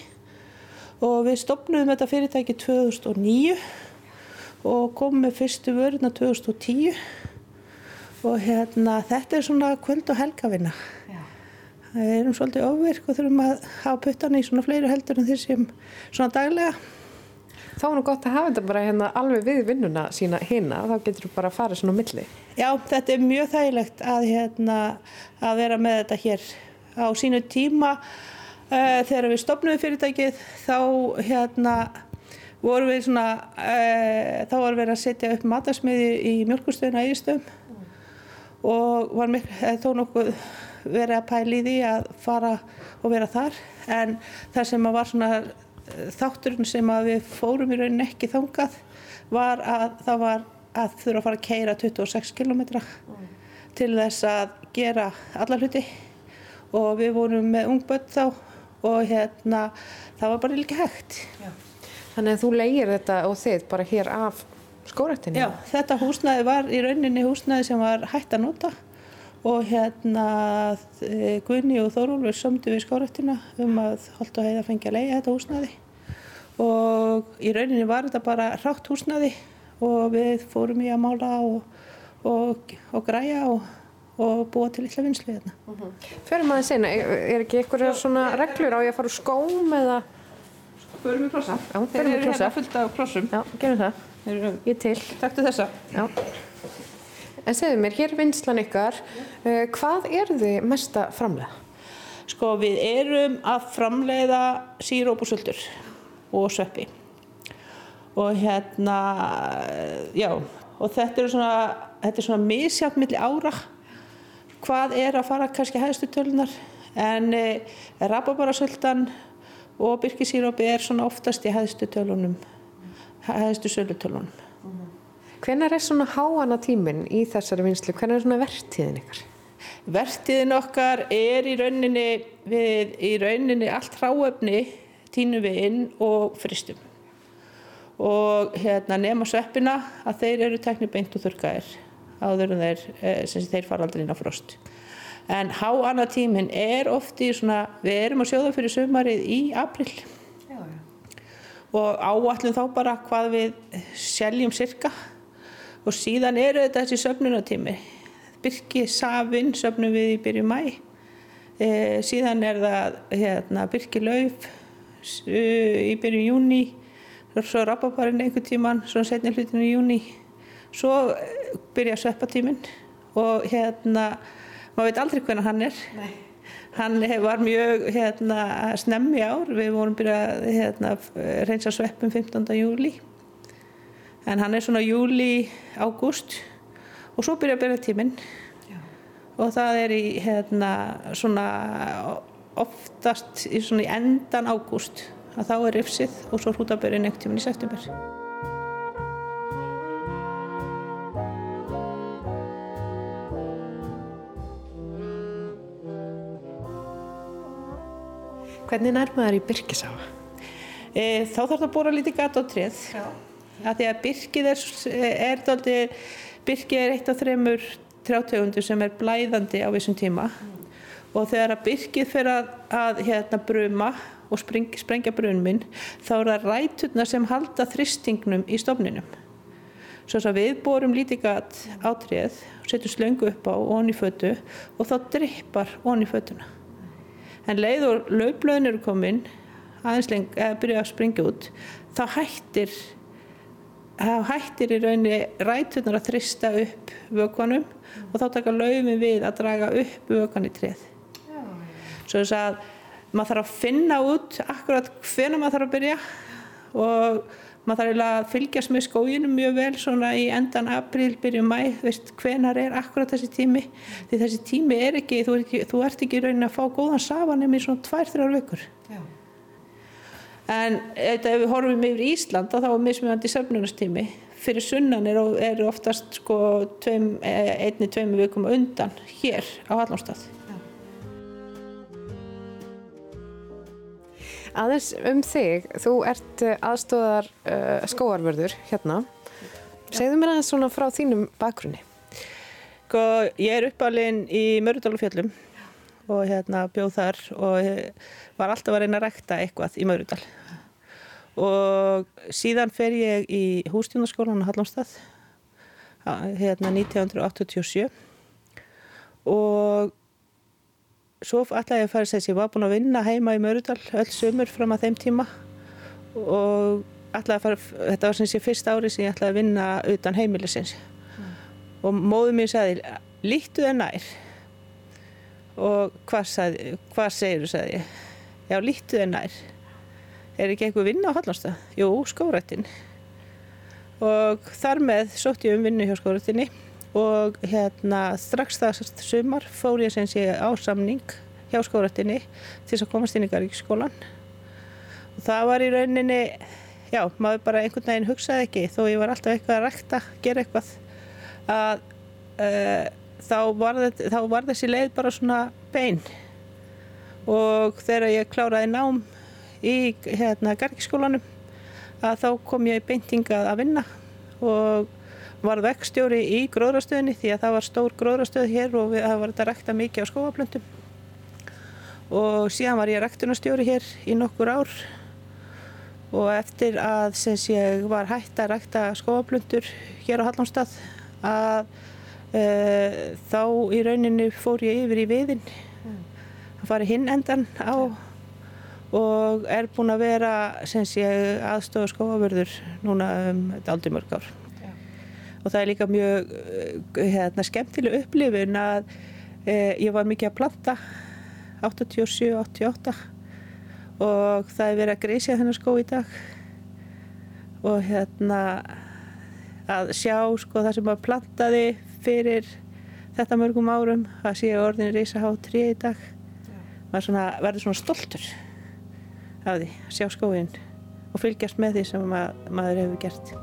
Og við stopnum þetta fyrirtæki 2009 og komum með fyrstu vöruna 2010. Og hérna, þetta er svona kvöld og helgavinna. Við erum svolítið ofvirk og þurfum að hafa puttana í svona fleiri heldur en þessum svona daglega. Þá er nú gott að hafa þetta bara hérna alveg við vinnuna sína hérna, þá getur þú bara að fara svona á milli. Já, þetta er mjög þægilegt að, hérna, að vera með þetta hér á sínu tíma. Uh, þegar við stopnum fyrirtækið þá hérna vorum við svona, uh, þá vorum við að setja upp matarsmiði í mjölkustöðuna í Ístöðum og var mikil, þó nokkuð verið að pæli í því að fara og vera þar en það sem var svona eh, þátturinn sem að við fórum í rauninni ekki þangað var að það var að þurfa að fara að keira 26 km mm. til þess að gera alla hluti og við vorum með ungböld þá og hérna það var bara líka hægt. Já. Þannig að þú leigir þetta og þið bara hér af skórættinni? Já, þetta húsnæði var í rauninni húsnæði sem var hægt að nota og hérna e, Gunni og Þórólfur sömdu við skórættina um að Holt og Heiða fengi að leiða þetta húsnaði og í rauninni var þetta bara rátt húsnaði og við fórum í að mála og, og, og græja og, og búa til illa vinslu hérna. Uh -huh. Förum aðeins eina, er ekki eitthvað svona reglur á ég að fara úr skóm eða? Förum við klossa. Já, förum við klossa. Þeir eru hérna fullt af klossum. Já, gerum það. Ég til. Takktu þessa. Já. En segðu mér, hér er vinslan ykkar, uh, hvað eru þið mest að framlega? Sko við erum að framleiða síróp og sultur og sveppi og hérna, já, og þetta er svona, þetta er svona misjátt millir ára hvað er að fara kannski hæðstu tölunar en e, rababarasöldan og byrkisírópi er svona oftast í hæðstu tölunum, hæðstu sölutölunum. Hvenar er svona háana tíminn í þessari vinslu? Hvenar er svona vertíðin ykkar? Vertíðin okkar er í rauninni, við, í rauninni allt hráöfni tínum við inn og fristum. Og hérna nema sveppina að þeir eru teknir beint og þurkaðir áður en þeir, eh, sem þeir fara aldrei inn á frost. En háana tíminn er oft í svona, við erum að sjóða fyrir sömarið í april. Já, já. Og áallum þá bara hvað við seljum cirka og síðan eru þetta þessi söfnunatími Birki Safin söfnum við í byrju mæ e, síðan er það hérna, Birki Lauf í byrju júni svo Rababarinn einhver tíman svo setni hlutinu í júni svo e, byrja sveppatímin og hérna maður veit aldrei hvernig hann er. Nei. hann var mjög hérna, snemmi ár. Við vorum byrjað hérna, reynsa sveppum 15. júli en hann er svona júli, ágúst og svo byrja að byrja tíminn og það er í hérna, svona oftast í svona í endan ágúst. Að þá er yfsið og svo hrútabörjun ekkert tíminn í september. Hvernig nærmaður í Byrkisá? E, eh, þá þarf það að bóra lítið gata á treð Já. Að því að byrkið er, er daldi, byrkið er eitt af þremur trjátegundur sem er blæðandi á vissum tíma og þegar að byrkið fyrir að, að hérna, bruma og spreng, sprengja brunminn þá er það ræturna sem halda þristingnum í stofninum. Svo að við borum lítið gat á tréð, setjum slöngu upp á onni fötu og þá drippar onni fötuna. En leið og lögblöðin eru komin aðeins lengi, eða byrja að springa út, þá hættir þá hættir í rauninni rætunar að þrista upp vökvanum mm. og þá taka laufin við að draga upp vökvan í treð. Svo þess að maður þarf að finna út akkurat hvernig maður þarf að byrja og maður þarf að fylgjast með skóginum mjög vel svona í endan april, byrjum mæ, veist hvenar er akkurat þessi tími því þessi tími er ekki, þú, er ekki, þú ert ekki í rauninni að fá góðan safanum í svona tvær-þrjár vökur. En ef við horfum yfir Ísland þá er mismunandi söfnunastími. Fyrir sunnan eru er oftast sko tveim, einni, tveimu vikum undan hér á Hallonstað. Aðeins um þig, þú ert eh, aðstóðar uh, skóarvörður hérna. Segðu mér aðeins svona frá þínum bakgrunni. Sko, ég er uppalinn í Mörgudalufjöllum og hérna bjóð þar og var alltaf að reyna að rekta eitthvað í Mörgudal og síðan fer ég í hústjónarskólan á Hallómstað hérna 1987 og svo ætlaði ég að fara að ég var búin að vinna heima í Mörgudal öll sömur fram að þeim tíma. Og að fara, þetta var sem sé fyrst ári sem ég ætlaði að vinna utan heimilisins. Mm. og móðu mér sagði líktu það nær og hvað, sagði, hvað segir þú sagði ég? Já líktu það nær. Er ekki einhver vinna á Hallonstað? Jú, skórættin og þar með sótt ég um vinnu hjá skórættinni og hérna strax það sumar fór ég sem sé á samning hjá skórættinni til þess að komast inn í Garíkskólan og það var í rauninni já, maður bara einhvern veginn hugsaði ekki þó ég var alltaf eitthvað að rækta, gera eitthvað að uh, þá, var þetta, þá var þessi leið bara svona bein. Og þegar ég kláraði nám í hérna Gargiskólanum að þá kom ég beintingað að vinna og var vekkstjóri í gróðrastöðinni því að það var stór gróðrastöð hér og það var þetta rekta mikið á skóaplöndum og síðan var ég rektunastjóri hér í nokkur ár og eftir að sem ég var hægt að rekta skóaplöndur hér á Hallónstað að þá í rauninni fór ég yfir í viðin mm. að fara hinn endan á og er búin að vera aðstofa skóavörður núna um aldrei mörg ár. Já. og það er líka mjög eh, hérna, skemmtileg upplifun að eh, ég var mikið að planta 87-88 og það er verið að greisja þennar skó í dag. Og hérna að sjá sko það sem maður plantaði fyrir þetta mörgum árum að sé orðin reysa há 3 í dag maður svona, verður svona stoltur af því, sjá skóin og fylgjast með því sem mað, maður hefur gert.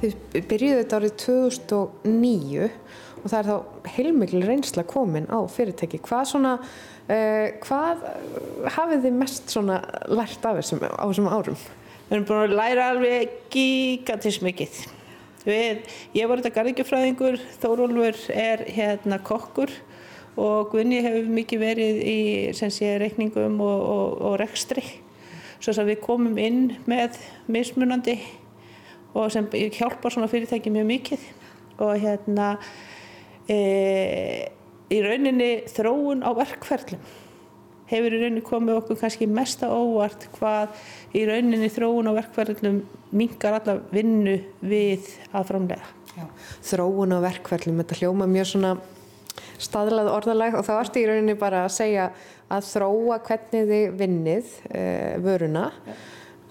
Þið byrjuðu þetta árið 2009 og það er þá heilmikil reynsla komin á fyrirtæki. Hvað, svona, hvað hafið þið mest lært af þessum á þessum árum? Við erum búin að læra alveg gigantískt mikið. Ég var þetta garðingjafræðingur, Þórólfur er hérna kokkur og Gunni hefur mikið verið í sé, reikningum og, og, og rekstri. Svo að við komum inn með mismunandi og sem hjálpar svona fyrirtæki mjög mikið og hérna e, í rauninni þróun á verkferðlum hefur í rauninni komið okkur kannski mest að óvart hvað í rauninni þróun á verkferðlum mingar alla vinnu við að framlega. Já. Þróun á verkferðlum, þetta hljóma mjög svona staðlað orðalag og þá ertu í rauninni bara að segja að þróa hvernig þið vinnið e, vöruna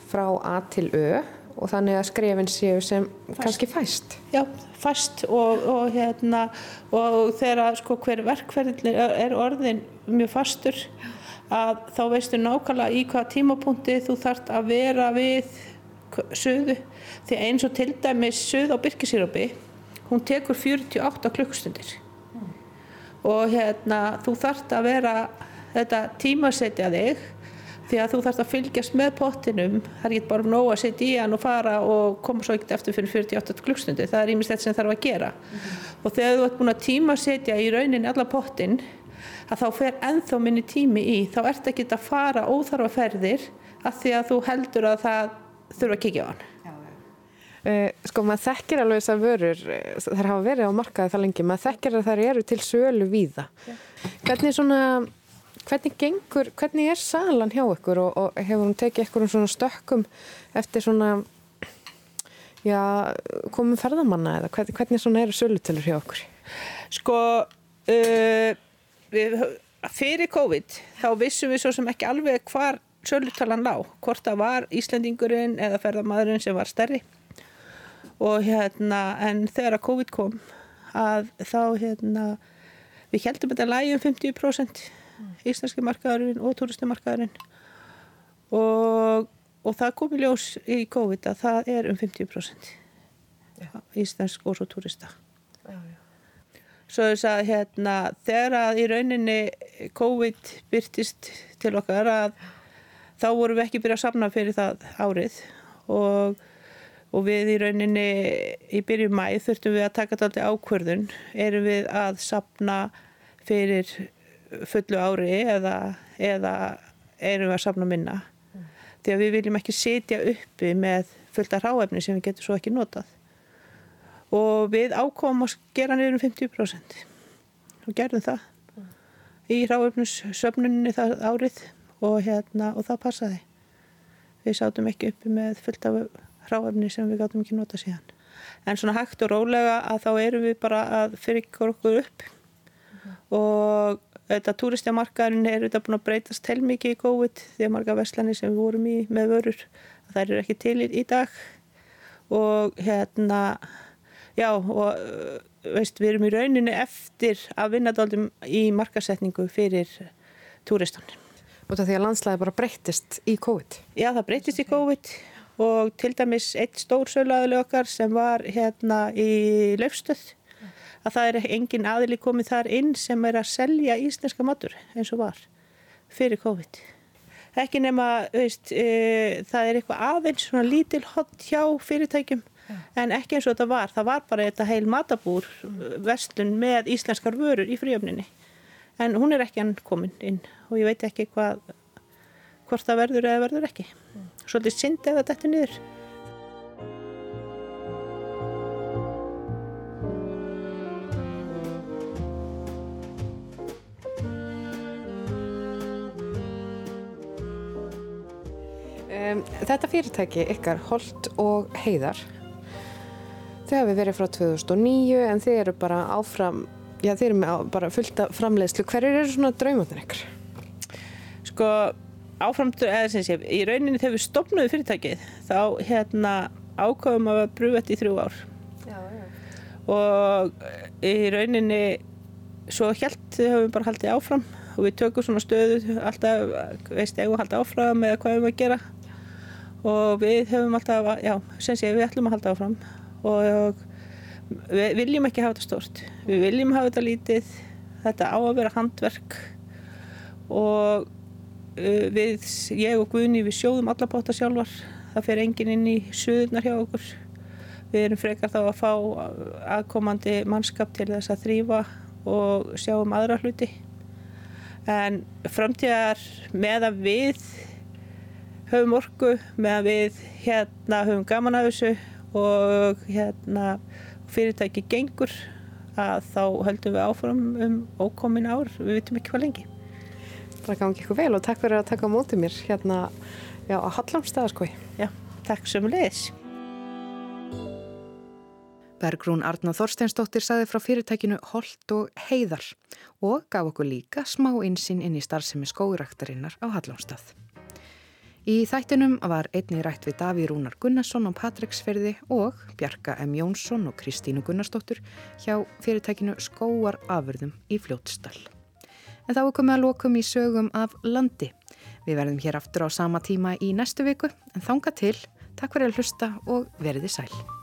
frá A til Ö og þannig að skrefin séu sem fæst. kannski fæst. Já, fæst og, og, hérna, og þegar sko, hver verkferðin er orðin mjög fastur að þá veistu nákvæmlega í hvaða tímapunkti þú þart að vera við söðu því eins og til dæmis söð á byrkisírópi hún tekur 48 klukkstundir og hérna þú þarft að vera þetta tímasetja þig því að þú þarfst að fylgjast með pottinum það er ekki bara nóg að setja í hann og fara og koma svo ekkert eftir fyrir 48 klukkstundir það er ímest þetta sem þarf að gera. Mm -hmm. og þegar þú ert búin að tímasetja í rauninni alla pottin að þá fer enþá minni tími í. Þá ert ekki að fara óþarfa ferðir að því að þú heldur að það þurfa að kikja á hann. Uh, sko maður þekkir alveg þessar vörur eh, þær hafa verið á markaði það lengi. Maður þekkir að þær eru til sölu víða. Hvernig svona hvernig gengur, hvernig er salan hjá ykkur og, og hefur hún tekið ykkur um svona stökkum eftir svona já, komum ferðamanna eða hvernig, hvernig svona eru sölutilur hjá ykkur sko uh, við, fyrir COVID þá vissum við svo sem ekki alveg hvar sölutalan lág, hvort það var Íslandingurinn eða ferðamadurinn sem var stærri. Og hérna en þegar að COVID kom að þá hérna við heldum þetta lægi um 50% íslenski markaðurinn og turistimarkaðurinn og, og það kom í ljós í COVID að það er um 50% já. íslensk og svo turista já, já. svo þess að hérna þegar að í rauninni COVID byrtist til okkar að þá vorum við ekki byrjað að samna fyrir það árið og og við í rauninni í byrju mæð þurftum við að taka þetta ákverðun erum við að sapna fyrir fullu ári eða, eða erum við að sapna minna mm. því að við viljum ekki setja uppi með fullta ráefni sem við getum svo ekki notað og við ákomum að gera niður um 50% og gerðum það mm. í ráefnissöfnunni það árið og, hérna, og það passaði við sátum ekki uppi með fullta hráefni sem við gáttum ekki nota síðan. En svona hægt og rólega að þá erum við bara að fyrir okkur upp mm og þetta túristjamarkaðin er þetta búin að breytast heilmikið í COVID því að marga vestlani sem við vorum í með vörur það eru ekki til í, dag og hérna já og veist við erum í rauninni eftir að vinna daldum í markasetningu fyrir túristanir. Og þetta því að landslæði bara breytist í COVID? Já það breytist í COVID og til dæmis eitt stór söluaðli okkar sem var hérna í löfstöð að það er engin aðili komið þar inn sem er að selja íslenska matur eins og var fyrir COVID. Ekki nema, veist, e, það er eitthvað aðeins svona lítil hot hjá fyrirtækjum en ekki eins og þetta var. Það var bara þetta heil matabúr vestlun með íslenskar vörur í fríöfninni. En hún er ekki hann komin inn og ég veit ekki hvað hvort það verður eða verður ekki. Svolítið synd eða þetta niður um, Þetta fyrirtæki ykkar Holt og Heiðar þau hafi verið frá 2009 en þið eru bara áfram já þið eru bara fullt af framleiðslu hverjir eru svona draumatinn ykkur? Sko áframtur, eða sem sé, í rauninni þegar við stopnum fyrirtækið þá hérna ákvæðum að brúa þetta í þrjú ár já, já. og í rauninni svo helt höfum við bara haldið áfram og við tökum svona stöðu alltaf, veist, eigum að halda áfram eða hvað við erum að gera og við höfum alltaf, já, sem sé við ætlum að halda áfram og við viljum ekki hafa þetta stort við viljum hafa þetta lítið þetta á að vera handverk og Eh, við, ég og Guðni, við sjóðum alla bóta sjálfar. Það fer engin inn í suðunar hjá okkur. Við erum frekar þá að fá aðkomandi mannskap til þess að þrýfa og sjá um aðra hluti. En framtíðar með að við höfum orku, með að við hérna höfum gaman af þessu og hérna fyrirtæki gengur að þá höldum við áfram um ókomin ár. Við vitum ekki hvað lengi það gangi ykkur vel og takk fyrir að taka á mótið mér hérna já, á Hallamstæðaskói. Já, takk sem leðis. Bergrún Arna Þorsteinsdóttir saði frá fyrirtækinu Holt og Heiðar og gaf okkur líka smá insinn inn í starfsemi skóiræktarinnar á Hallamstað. Í þættinum var einni rætt við Daví Rúnar Gunnarsson á Patricksferði og Bjarka M. Jónsson og Kristínu Gunnarsdóttur hjá fyrirtækinu Skóar Afurðum í Fljótstall. En þá er komið að lokum í sögum af landi. Við verðum hér aftur á sama tíma í næstu viku, en þanga til, takk fyrir að hlusta og veriði sæl.